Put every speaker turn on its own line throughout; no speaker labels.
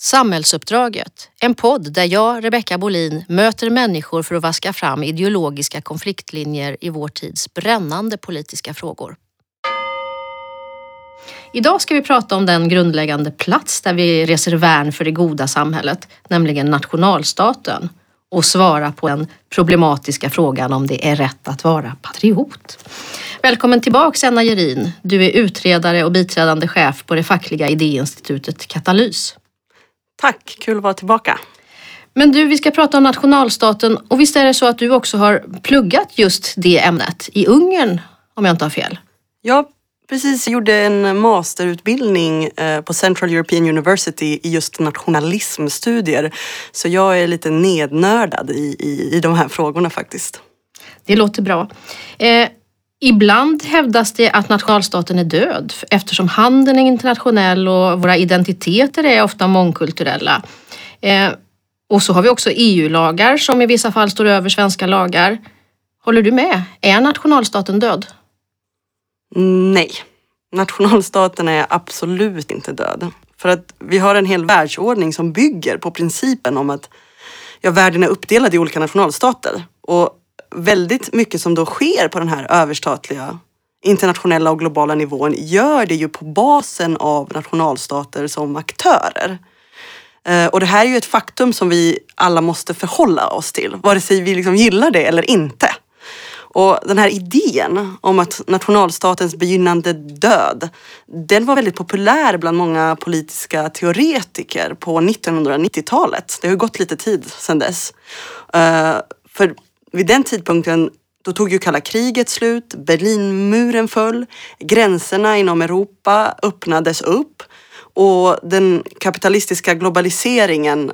Samhällsuppdraget, en podd där jag, Rebecka Bolin, möter människor för att vaska fram ideologiska konfliktlinjer i vår tids brännande politiska frågor. Idag ska vi prata om den grundläggande plats där vi reser värn för det goda samhället, nämligen nationalstaten och svara på den problematiska frågan om det är rätt att vara patriot. Välkommen tillbaks Anna Gerin. Du är utredare och biträdande chef på det fackliga idéinstitutet Katalys.
Tack, kul att vara tillbaka.
Men du, vi ska prata om nationalstaten och visst är det så att du också har pluggat just det ämnet i Ungern om jag inte har fel?
Jag precis gjorde en masterutbildning eh, på Central European University i just nationalismstudier. Så jag är lite nednördad i, i, i de här frågorna faktiskt.
Det låter bra. Eh, ibland hävdas det att nationalstaten är död eftersom handeln är internationell och våra identiteter är ofta mångkulturella. Eh, och så har vi också EU-lagar som i vissa fall står över svenska lagar. Håller du med? Är nationalstaten död?
Nej, nationalstaten är absolut inte död. För att vi har en hel världsordning som bygger på principen om att ja, världen är uppdelad i olika nationalstater. Och väldigt mycket som då sker på den här överstatliga internationella och globala nivån gör det ju på basen av nationalstater som aktörer. Eh, och det här är ju ett faktum som vi alla måste förhålla oss till, vare sig vi liksom gillar det eller inte. Och den här idén om att nationalstatens begynnande död, den var väldigt populär bland många politiska teoretiker på 1990-talet. Det har ju gått lite tid sedan dess. Eh, för vid den tidpunkten då tog ju kalla kriget slut, Berlinmuren föll, gränserna inom Europa öppnades upp och den kapitalistiska globaliseringen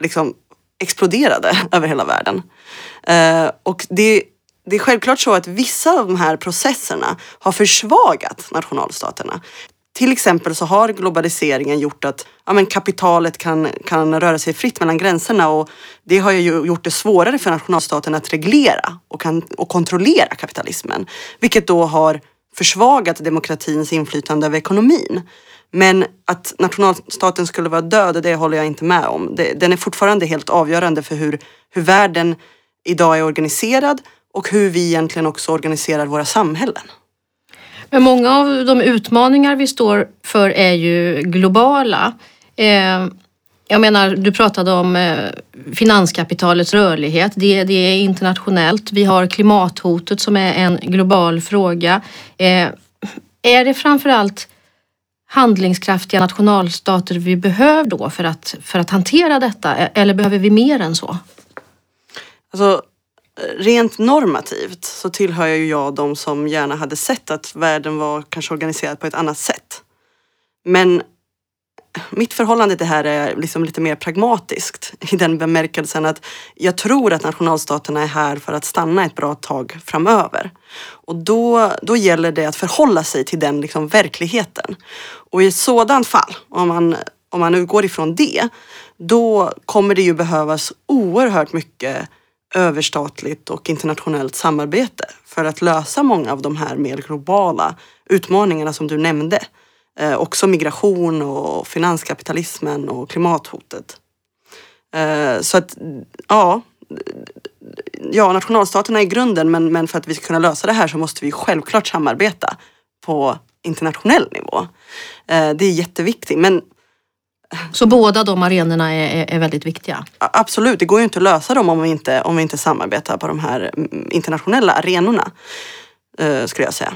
liksom exploderade över hela världen. Eh, och det det är självklart så att vissa av de här processerna har försvagat nationalstaterna. Till exempel så har globaliseringen gjort att ja, men kapitalet kan, kan röra sig fritt mellan gränserna och det har ju gjort det svårare för nationalstaten att reglera och, kan, och kontrollera kapitalismen. Vilket då har försvagat demokratins inflytande över ekonomin. Men att nationalstaten skulle vara död, det håller jag inte med om. Den är fortfarande helt avgörande för hur, hur världen idag är organiserad och hur vi egentligen också organiserar våra samhällen.
Men många av de utmaningar vi står för är ju globala. Eh, jag menar, du pratade om eh, finanskapitalets rörlighet. Det, det, är internationellt. Vi har klimathotet som är en global fråga. Eh, är det framförallt handlingskraftiga nationalstater vi behöver då för att, för att hantera detta? E-, eller behöver vi mer än så?
Alltså, rent normativt så tillhör ju jag de som gärna hade sett att världen var kanske organiserad på ett annat sätt. Men mitt förhållande till det här är liksom lite mer pragmatiskt i den bemärkelsen att jag tror att nationalstaterna är här för att stanna ett bra tag framöver. Och då, då gäller det att förhålla sig till den liksom verkligheten. Och i ett sådant fall, om man, om man utgår ifrån det, då kommer det ju behövas oerhört mycket överstatligt och internationellt samarbete för att lösa många av de här mer globala utmaningarna som du nämnde. Eh, också migration och finanskapitalismen och klimathotet. Eh, så att ja, ja, nationalstaterna är grunden men, men för att vi ska kunna lösa det här så måste vi självklart samarbeta på internationell nivå. Eh, det är jätteviktigt. Men
så båda de arenorna är, är, väldigt viktiga?
Absolut, det går ju inte att lösa dem om vi inte, om vi inte samarbetar på de här mm, internationella arenorna. Eh, skulle jag säga.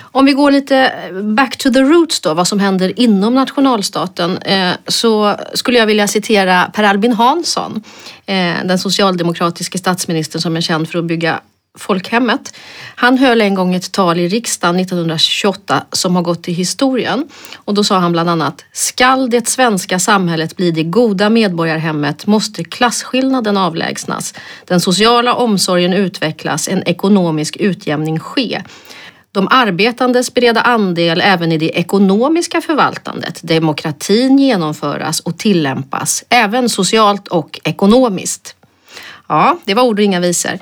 Om vi går lite back to the roots då, vad som händer inom nationalstaten, eh, så skulle jag vilja citera Per Albin Hansson, eh, den socialdemokratiske statsministern som är känd för att bygga folkhemmet. Han höll en gång ett tal i riksdagen 1928 som har gått till historien. Och då sa han bland annat Skall det svenska samhället bli det goda medborgarhemmet måste klasskillnaden avlägsnas, den sociala omsorgen utvecklas, en ekonomisk utjämning ske. De arbetandes bereda andel även i det ekonomiska förvaltandet, demokratin genomföras och tillämpas, även socialt och ekonomiskt. Ja, det var ord och inga visor.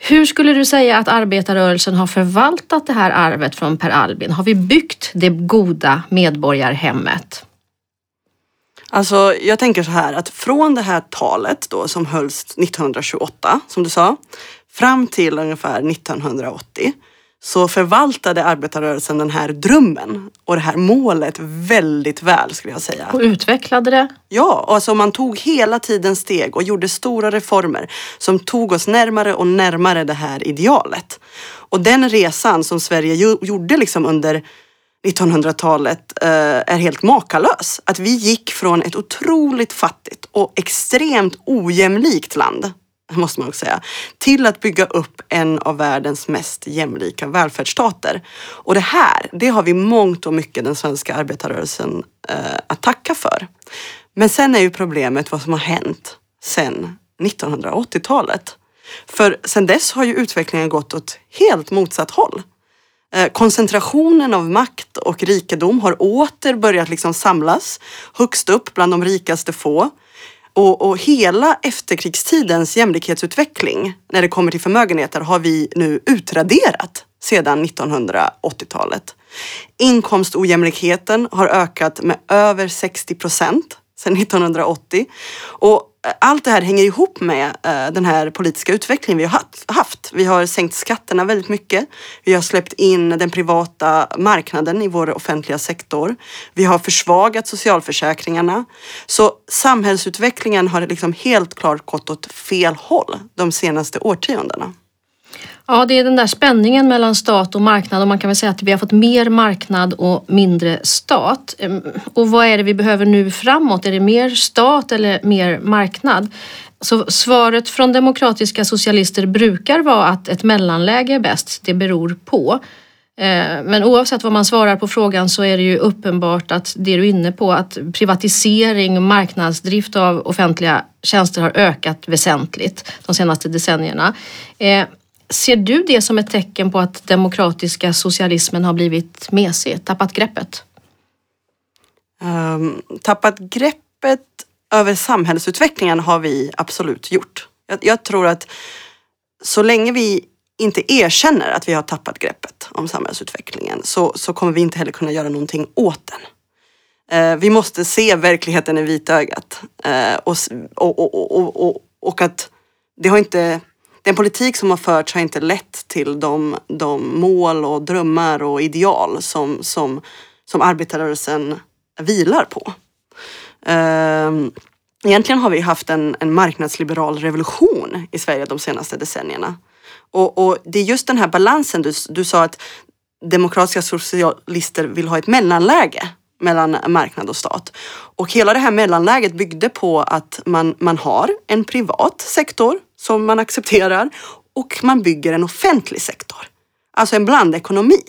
Hur skulle du säga att arbetarrörelsen har förvaltat det här arvet från Per Albin? Har vi byggt det goda medborgarhemmet?
Alltså jag tänker så här att från det här talet då som hölls 1928 som du sa fram till ungefär 1980 så förvaltade arbetarrörelsen den här drömmen och det här målet väldigt väl skulle jag säga.
Och utvecklade det?
Ja, alltså man tog hela tiden steg och gjorde stora reformer som tog oss närmare och närmare det här idealet. Och den resan som Sverige gjorde liksom under 1900-talet eh, är helt makalös. Att vi gick från ett otroligt fattigt och extremt ojämlikt land måste man också säga, till att bygga upp en av världens mest jämlika välfärdsstater. Och det här, det har vi mångt och mycket den svenska arbetarrörelsen eh, att tacka för. Men sen är ju problemet vad som har hänt sen 1980-talet. För sen dess har ju utvecklingen gått åt helt motsatt håll. Eh, koncentrationen av makt och rikedom har åter börjat liksom samlas högst upp bland de rikaste få. Och, och, hela efterkrigstidens jämlikhetsutveckling när det kommer till förmögenheter har vi nu utraderat sedan 1980-talet. Inkomstojämlikheten har ökat med över 60 procent sedan 1980. Och allt det här hänger ihop med eh, den här politiska utvecklingen vi har haft. Vi har sänkt skatterna väldigt mycket. Vi har släppt in den privata marknaden i vår offentliga sektor. Vi har försvagat socialförsäkringarna. Så samhällsutvecklingen har liksom helt klart gått åt fel håll de senaste årtiondena.
Ja, det är den där spänningen mellan stat och marknad och man kan väl säga att vi har fått mer marknad och mindre stat. Ehm, och vad är det vi behöver nu framåt? Är det mer stat eller mer marknad? Så svaret från demokratiska socialister brukar vara att ett mellanläge är bäst. Det beror på. Ehm, men oavsett vad man svarar på frågan så är det ju uppenbart att det du är inne på att privatisering och marknadsdrift av offentliga tjänster har ökat väsentligt de senaste decennierna. Ehm, Ser du det som ett tecken på att demokratiska socialismen har blivit mesig, tappat greppet?
Um, tappat greppet över samhällsutvecklingen har vi absolut gjort. Jag, jag, tror att så länge vi inte erkänner att vi har tappat greppet om samhällsutvecklingen så, så kommer vi inte heller kunna göra någonting åt den. Uh, vi måste se verkligheten i vitögat uh, och, och, och, och, och att det har inte den politik som har förts har inte lett till de, de mål och drömmar och ideal som, som, som arbetarrörelsen vilar på. Ehm, egentligen har vi haft en, en marknadsliberal revolution i Sverige de senaste decennierna. Och, och det är just den här balansen du, du sa att demokratiska socialister vill ha ett mellanläge mellan marknad och stat. Och hela det här mellanläget byggde på att man, man har en privat sektor som man accepterar och man bygger en offentlig sektor. Alltså en blandekonomi.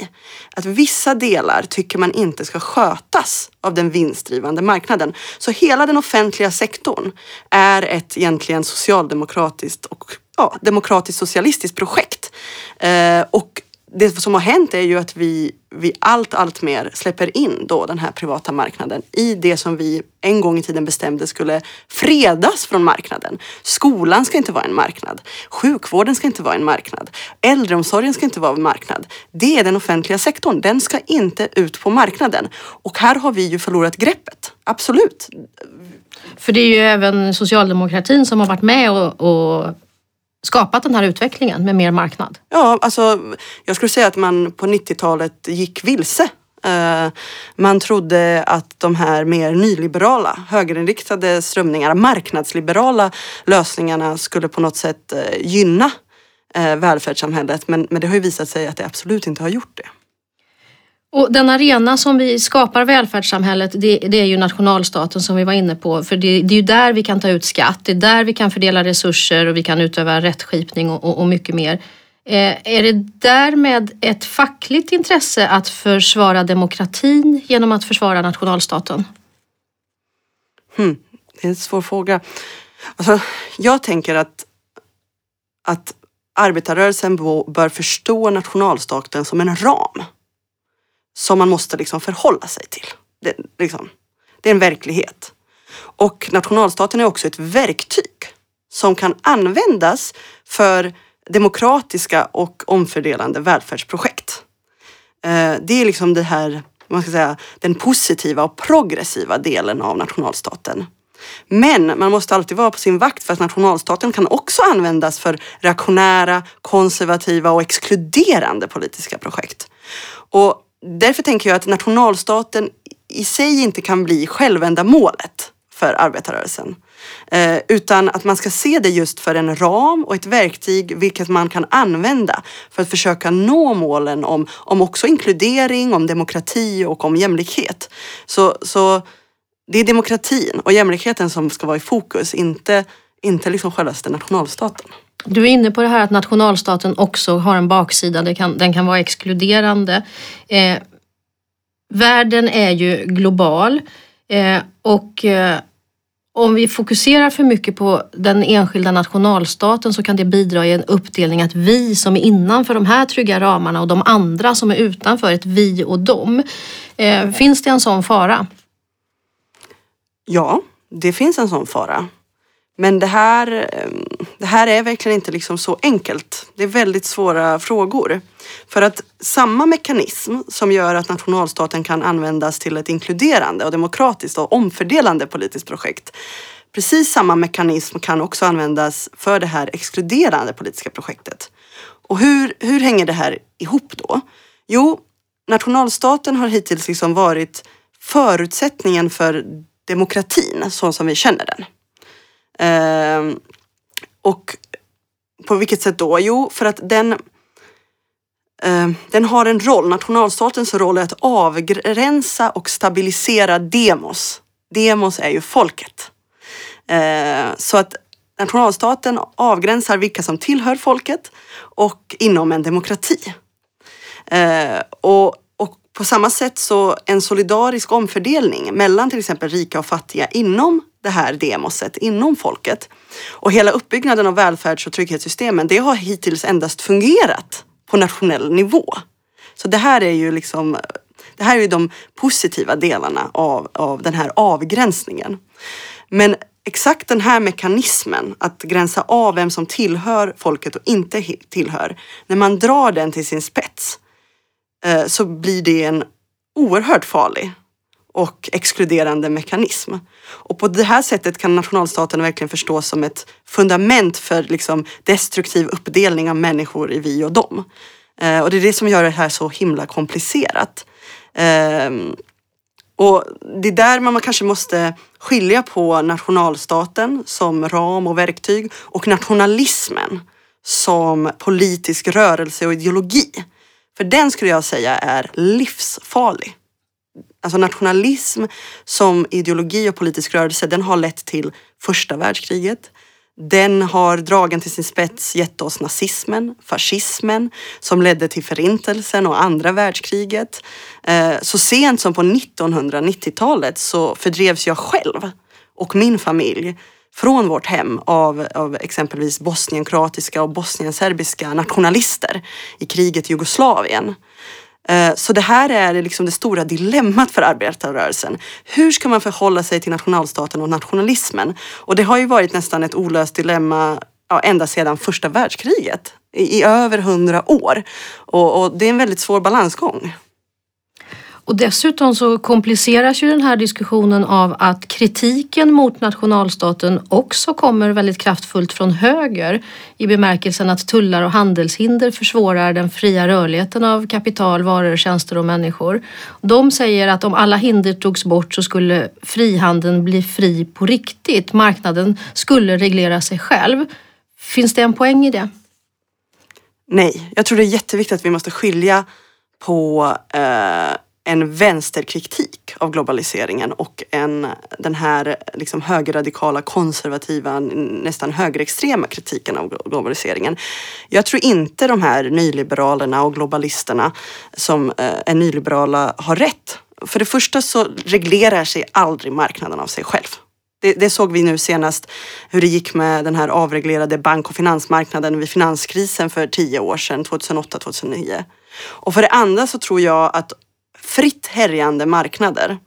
Att vissa delar tycker man inte ska skötas av den vinstdrivande marknaden. Så hela den offentliga sektorn är ett egentligen socialdemokratiskt och ja, demokratiskt socialistiskt projekt. Eh, och det som har hänt är ju att vi, vi allt, allt mer släpper in då den här privata marknaden i det som vi en gång i tiden bestämde skulle fredas från marknaden. Skolan ska inte vara en marknad. Sjukvården ska inte vara en marknad. Äldreomsorgen ska inte vara en marknad. Det är den offentliga sektorn. Den ska inte ut på marknaden. Och här har vi ju förlorat greppet. Absolut.
För det är ju även socialdemokratin som har varit med och, och skapat den här utvecklingen med mer marknad?
Ja, alltså jag skulle säga att man på 90-talet gick vilse. Eh, man trodde att de här mer nyliberala, högerinriktade strömningarna, marknadsliberala lösningarna skulle på något sätt eh, gynna eh, välfärdssamhället. Men, men det har ju visat sig att det absolut inte har gjort det.
Och den arena som vi skapar välfärdssamhället det, det, är ju nationalstaten som vi var inne på. För det, det, är ju där vi kan ta ut skatt, det är där vi kan fördela resurser och vi kan utöva rättskipning och, och, och mycket mer. Eh, är det därmed ett fackligt intresse att försvara demokratin genom att försvara nationalstaten?
Hmm, det är en svår fråga. Alltså, jag tänker att, att arbetarrörelsen bör förstå nationalstaten som en ram som man måste liksom förhålla sig till. Det, liksom, det är en verklighet. Och nationalstaten är också ett verktyg som kan användas för demokratiska och omfördelande välfärdsprojekt. Eh, det är liksom det här man ska säga, den positiva och progressiva delen av nationalstaten. Men man måste alltid vara på sin vakt för att nationalstaten kan också användas för reaktionära, konservativa och exkluderande politiska projekt. Och därför tänker jag att nationalstaten i sig inte kan bli självändamålet för arbetarrörelsen. Eh, utan att man ska se det just för en ram och ett verktyg vilket man kan använda för att försöka nå målen om, om också inkludering, om demokrati och om jämlikhet. Så, så det är demokratin och jämlikheten som ska vara i fokus, inte, inte liksom självaste nationalstaten.
Du är inne på det här att nationalstaten också har en baksida, det kan, den kan vara exkluderande. Eh, världen är ju global eh, och eh, om vi fokuserar för mycket på den enskilda nationalstaten så kan det bidra i en uppdelning att vi som är innanför de här trygga ramarna och de andra som är utanför, ett vi och dem. Eh, finns det en sån fara?
Ja, det finns en sån fara. Men det här, ehm, det här är verkligen inte liksom så enkelt. Det är väldigt svåra frågor. För att samma mekanism som gör att nationalstaten kan användas till ett inkluderande och demokratiskt och omfördelande politiskt projekt. Precis samma mekanism kan också användas för det här exkluderande politiska projektet. Och hur, hur hänger det här ihop då? Jo, nationalstaten har hittills liksom varit förutsättningen för demokratin så som vi känner den. Eh, och på vilket sätt då? Jo, för att den, ehm, den har en roll. Nationalstatens roll är att avgränsa och stabilisera demos. Demos är ju folket. Ehm, så att nationalstaten avgränsar vilka som tillhör folket och inom en demokrati. Ehm, och, och på samma sätt så en solidarisk omfördelning mellan till exempel rika och fattiga inom det här demoset, inom folket. Och hela uppbyggnaden av välfärds och trygghetssystemen, det har hittills endast fungerat på nationell nivå. Så det här är ju liksom det här är ju de positiva delarna av, av den här avgränsningen. Men exakt den här mekanismen att gränsa av vem som tillhör folket och inte tillhör, när man drar den till sin spets eh, så blir det en oerhört farlig och exkluderande mekanism. Och på det här sättet kan nationalstaten verkligen förstås som ett fundament för liksom destruktiv uppdelning av människor i vi och dem. Eh, och det är det som gör det här så himla komplicerat. Ehm, och det är där man kanske måste skilja på nationalstaten som ram och verktyg och nationalismen som politisk rörelse och ideologi. För den skulle jag säga är livsfarlig. Alltså nationalism som ideologi och politisk rörelse, den har lett till första världskriget. Den har dragen till sin spets gett oss nazismen, fascismen som ledde till förintelsen och andra världskriget. Eh, så sent som på 1990-talet så fördrevs jag själv och min familj från vårt hem av, av exempelvis bosnienkroatiska och bosnienserbiska nationalister i kriget i Jugoslavien. Eh, så det här är liksom det stora dilemmat för arbetarrörelsen. Hur ska man förhålla sig till nationalstaten och nationalismen? Och det har ju varit nästan ett olöst dilemma ja, ända sedan första världskriget i, i över hundra år. Och, och det är en väldigt svår balansgång.
Och dessutom så kompliceras ju den här diskussionen av att kritiken mot nationalstaten också kommer väldigt kraftfullt från höger i bemärkelsen att tullar och handelshinder försvårar den fria rörligheten av kapital, varor, tjänster och människor. De säger att om alla hinder togs bort så skulle frihandeln bli fri på riktigt. Marknaden skulle reglera sig själv. Finns det en poäng i det?
Nej, jag tror det är jätteviktigt att vi måste skilja på eh en vänsterkritik av globaliseringen och en, den här liksom högerradikala, konservativa, nästan högerextrema kritiken av globaliseringen. Jag tror inte de här nyliberalerna och globalisterna som eh, är nyliberala har rätt. För det första så reglerar sig aldrig marknaden av sig själv. Det, det, såg vi nu senast hur det gick med den här avreglerade bank och finansmarknaden vid finanskrisen för tio år sedan, 2008-2009. Och för det andra så tror jag att fritt härjande marknader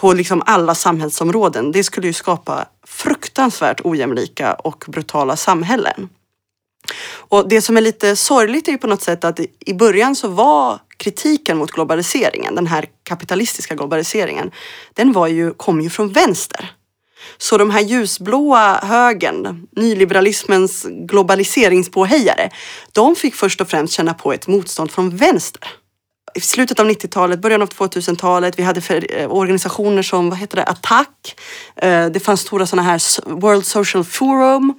på liksom alla samhällsområden, det skulle ju skapa fruktansvärt ojämlika och brutala samhällen. Och det som är lite sorgligt är ju på något sätt att i början så var kritiken mot globaliseringen, den här kapitalistiska globaliseringen, den var ju, kom ju från vänster. Så de här ljusblåa högern, nyliberalismens globaliseringspåhejare, de fick först och främst känna på ett motstånd från vänster. I slutet av 90-talet, början av 2000-talet, vi hade för, eh, organisationer som, vad heter det, Attac. Eh, det fanns stora sådana här World Social Forum.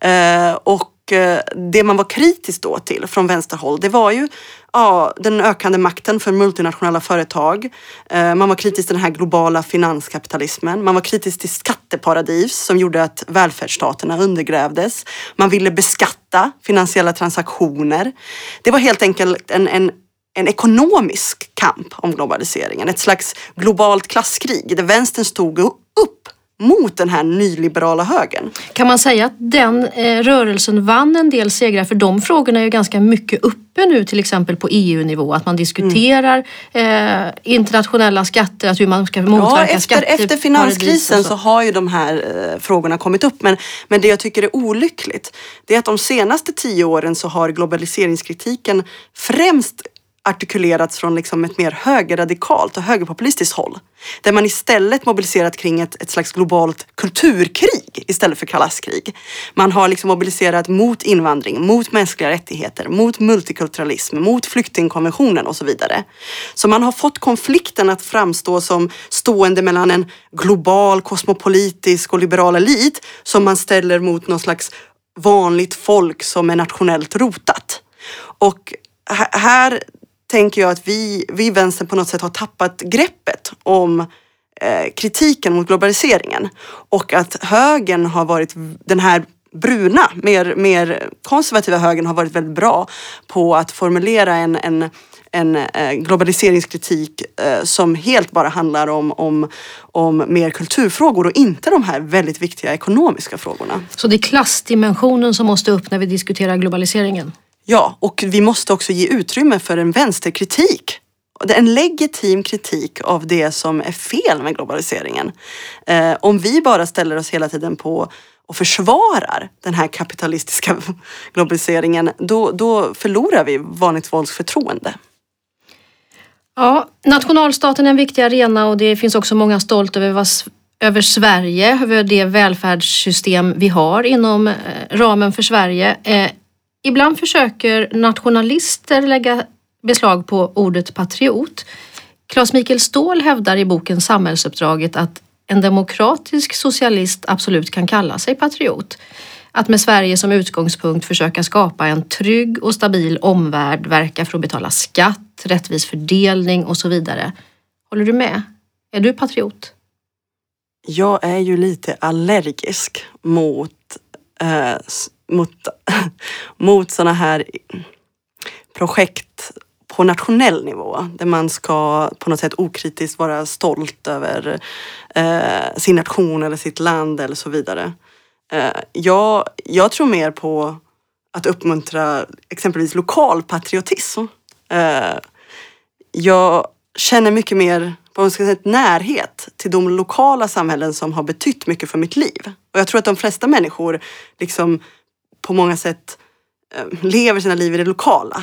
Eh, och eh, det man var kritisk då till från vänsterhåll, det var ju ja, den ökande makten för multinationella företag. Eh, man var kritisk till den här globala finanskapitalismen. Man var kritisk till skatteparadis som gjorde att välfärdsstaterna undergrävdes. Man ville beskatta finansiella transaktioner. Det var helt enkelt en, en en ekonomisk kamp om globaliseringen, ett slags globalt klasskrig där vänstern stod upp mot den här nyliberala högern.
Kan man säga att den eh, rörelsen vann en del segrar? För de frågorna är ju ganska mycket uppe nu till exempel på EU-nivå. Att man diskuterar mm. eh, internationella skatter, att hur man ska motverka
ja, efter, Efter finanskrisen så. så. har ju de här eh, frågorna kommit upp. Men, men det jag tycker är olyckligt det är att de senaste tio åren så har globaliseringskritiken främst artikulerats från liksom ett mer högerradikalt och högerpopulistiskt håll. Där man istället mobiliserat kring ett, ett slags globalt kulturkrig istället för kalaskrig. Man har liksom mobiliserat mot invandring, mot mänskliga rättigheter, mot multikulturalism, mot flyktingkonventionen och så vidare. Så man har fått konflikten att framstå som stående mellan en global kosmopolitisk och liberal elit som man ställer mot någon slags vanligt folk som är nationellt rotat. Och här tänker jag att vi, vi i vänstern på något sätt har tappat greppet om eh, kritiken mot globaliseringen och att högern har varit den här bruna, mer, mer konservativa högern har varit väldigt bra på att formulera en, en, en eh, globaliseringskritik eh, som helt bara handlar om, om, om mer kulturfrågor och inte de här väldigt viktiga ekonomiska frågorna.
Så det är klassdimensionen som måste upp när vi diskuterar globaliseringen?
Ja, och vi måste också ge utrymme för en vänsterkritik. En legitim kritik av det som är fel med globaliseringen. Eh, om vi bara ställer oss hela tiden på och försvarar den här kapitalistiska globaliseringen, då, då förlorar vi vanligt folks förtroende.
Ja, nationalstaten är en viktig arena och det finns också många stolta över, över Sverige, över det välfärdssystem vi har inom eh, ramen för Sverige. Eh, Ibland försöker nationalister lägga beslag på ordet patriot. Claes Mikael Ståhl hävdar i boken Samhällsuppdraget att en demokratisk socialist absolut kan kalla sig patriot. Att med Sverige som utgångspunkt försöka skapa en trygg och stabil omvärld, verka för att betala skatt, rättvis fördelning och så vidare. Håller du med? Är du patriot?
Jag är ju lite allergisk mot eh, mot, mot sådana här projekt på nationell nivå där man ska på något sätt okritiskt vara stolt över eh, sin nation eller sitt land eller så vidare. Eh, jag, jag tror mer på att uppmuntra exempelvis lokal patriotism. Eh, jag känner mycket mer vad man ska säga, närhet till de lokala samhällen som har betytt mycket för mitt liv. Och jag tror att de flesta människor liksom på många sätt eh, lever sina liv i det lokala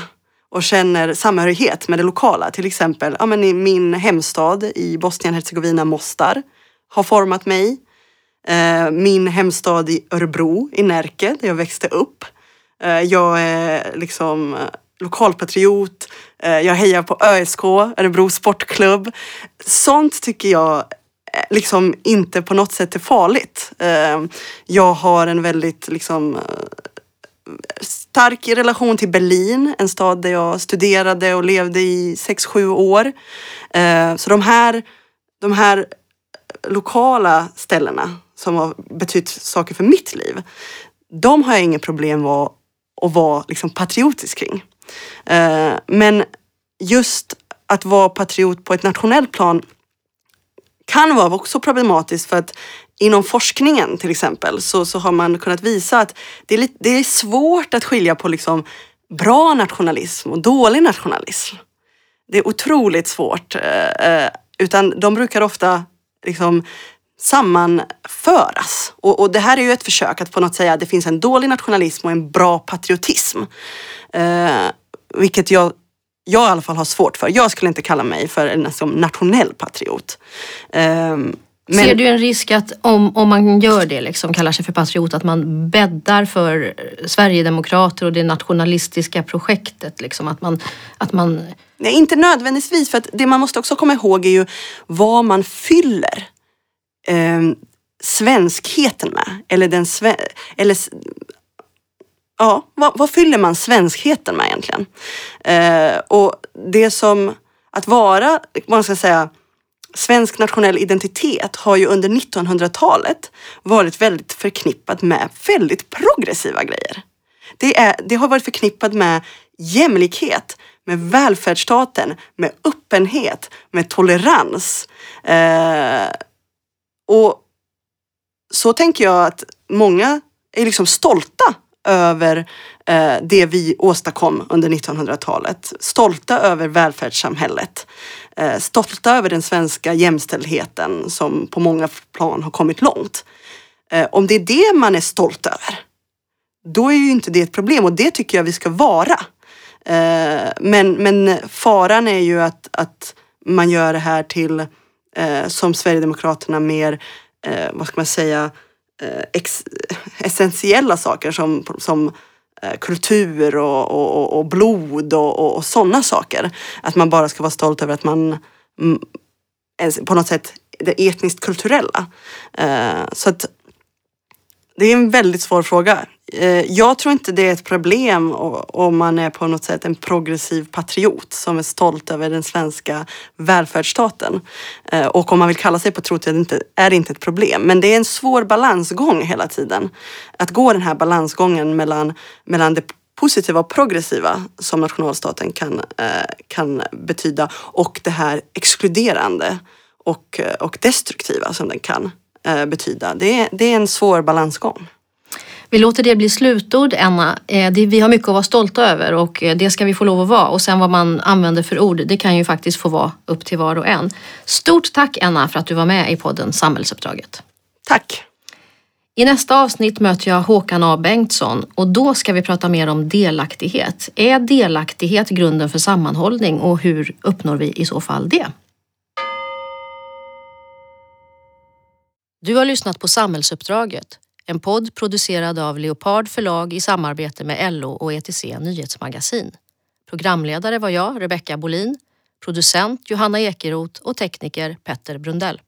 och känner samhörighet med det lokala. Till exempel ja, men i min hemstad i Bosnien-Hercegovina, Mostar, har format mig. Eh, min hemstad i Örebro, i Närke, där jag växte upp. Eh, jag är liksom lokalpatriot. Jag hejar på ÖSK, Örebro Sportklubb. Sånt tycker jag liksom inte på något sätt är farligt. Jag har en väldigt liksom stark relation till Berlin, en stad där jag studerade och levde i 6-7 år. Eh, så de här, de här lokala ställena som har betytt saker för mitt liv, de har jag inga problem med att vara liksom patriotisk kring. Eh, men just att vara patriot på ett nationellt plan kan vara också problematiskt för att inom forskningen till exempel så, så har man kunnat visa att det är, lite, det är svårt att skilja på liksom bra nationalism och dålig nationalism. Det är otroligt svårt. Eh, eh utan de brukar ofta liksom sammanföras. Och, och, det här är ju ett försök att på något säga att det finns en dålig nationalism och en bra patriotism. Eh, vilket jag, jag i alla fall har svårt för. Jag skulle inte kalla mig för en nationell patriot. Eh,
men... Ser du en risk att om, om man gör det, liksom, kallar sig för patriot, att man bäddar för Sverigedemokrater och det nationalistiska projektet? Liksom, att man, att man...
Nej, inte nödvändigtvis. För att det man måste också komma ihåg är ju vad man fyller eh, svenskheten med. Eller den sve eller, ja, vad, vad, fyller man svenskheten med egentligen? Eh, och det som, att vara, man ska säga, svensk nationell identitet har ju under 1900-talet varit väldigt förknippat med väldigt progressiva grejer. Det, är, det har varit förknippat med jämlikhet, med välfärdsstaten, med öppenhet, med tolerans. Eh, och så tänker jag att många är liksom stolta över eh, det vi åstadkom under 1900-talet. Stolta över välfärdssamhället. Eh, stolta över den svenska jämställdheten som på många plan har kommit långt. Eh, om det är det man är stolt över, då är ju inte det ett problem och det tycker jag vi ska vara. Eh, men, men faran är ju att, att man gör det här till, eh, som Sverigedemokraterna, mer, eh, vad ska man säga, Eh, Eh, ex, essentiella saker som, som eh, kultur och, och, och blod och, och, sådana saker. Att man bara ska vara stolt över att man mm, på något sätt det etniskt kulturella. Eh, så att det är en väldigt svår fråga. Eh, jag tror inte det är ett problem om man är på något sätt en progressiv patriot som är stolt över den svenska välfärdsstaten. Eh, och om man vill kalla sig patriot är det inte ett problem. Men det är en svår balansgång hela tiden. Att gå den här balansgången mellan, mellan det positiva och progressiva som nationalstaten kan, eh, kan betyda och det här exkluderande och, och destruktiva som den kan betyda. Det är, det är en svår balansgång.
Vi låter det bli slutord, Enna. Eh, vi har mycket att vara stolta över och eh, det ska vi få lov att vara. Och sen vad man använder för ord, det kan ju faktiskt få vara upp till var och en. Stort tack Enna för att du var med i podden Samhällsuppdraget.
Tack.
I nästa avsnitt möter jag Håkan A Bengtsson och då ska vi prata mer om delaktighet. Är delaktighet grunden för sammanhållning och hur uppnår vi i så fall det? Du har lyssnat på Samhällsuppdraget en podd producerad av Leopard förlag i samarbete med LO och ETC Nyhetsmagasin. Programledare var jag, Rebecka Bolin, producent Johanna Ekeroth och tekniker Petter Brundell.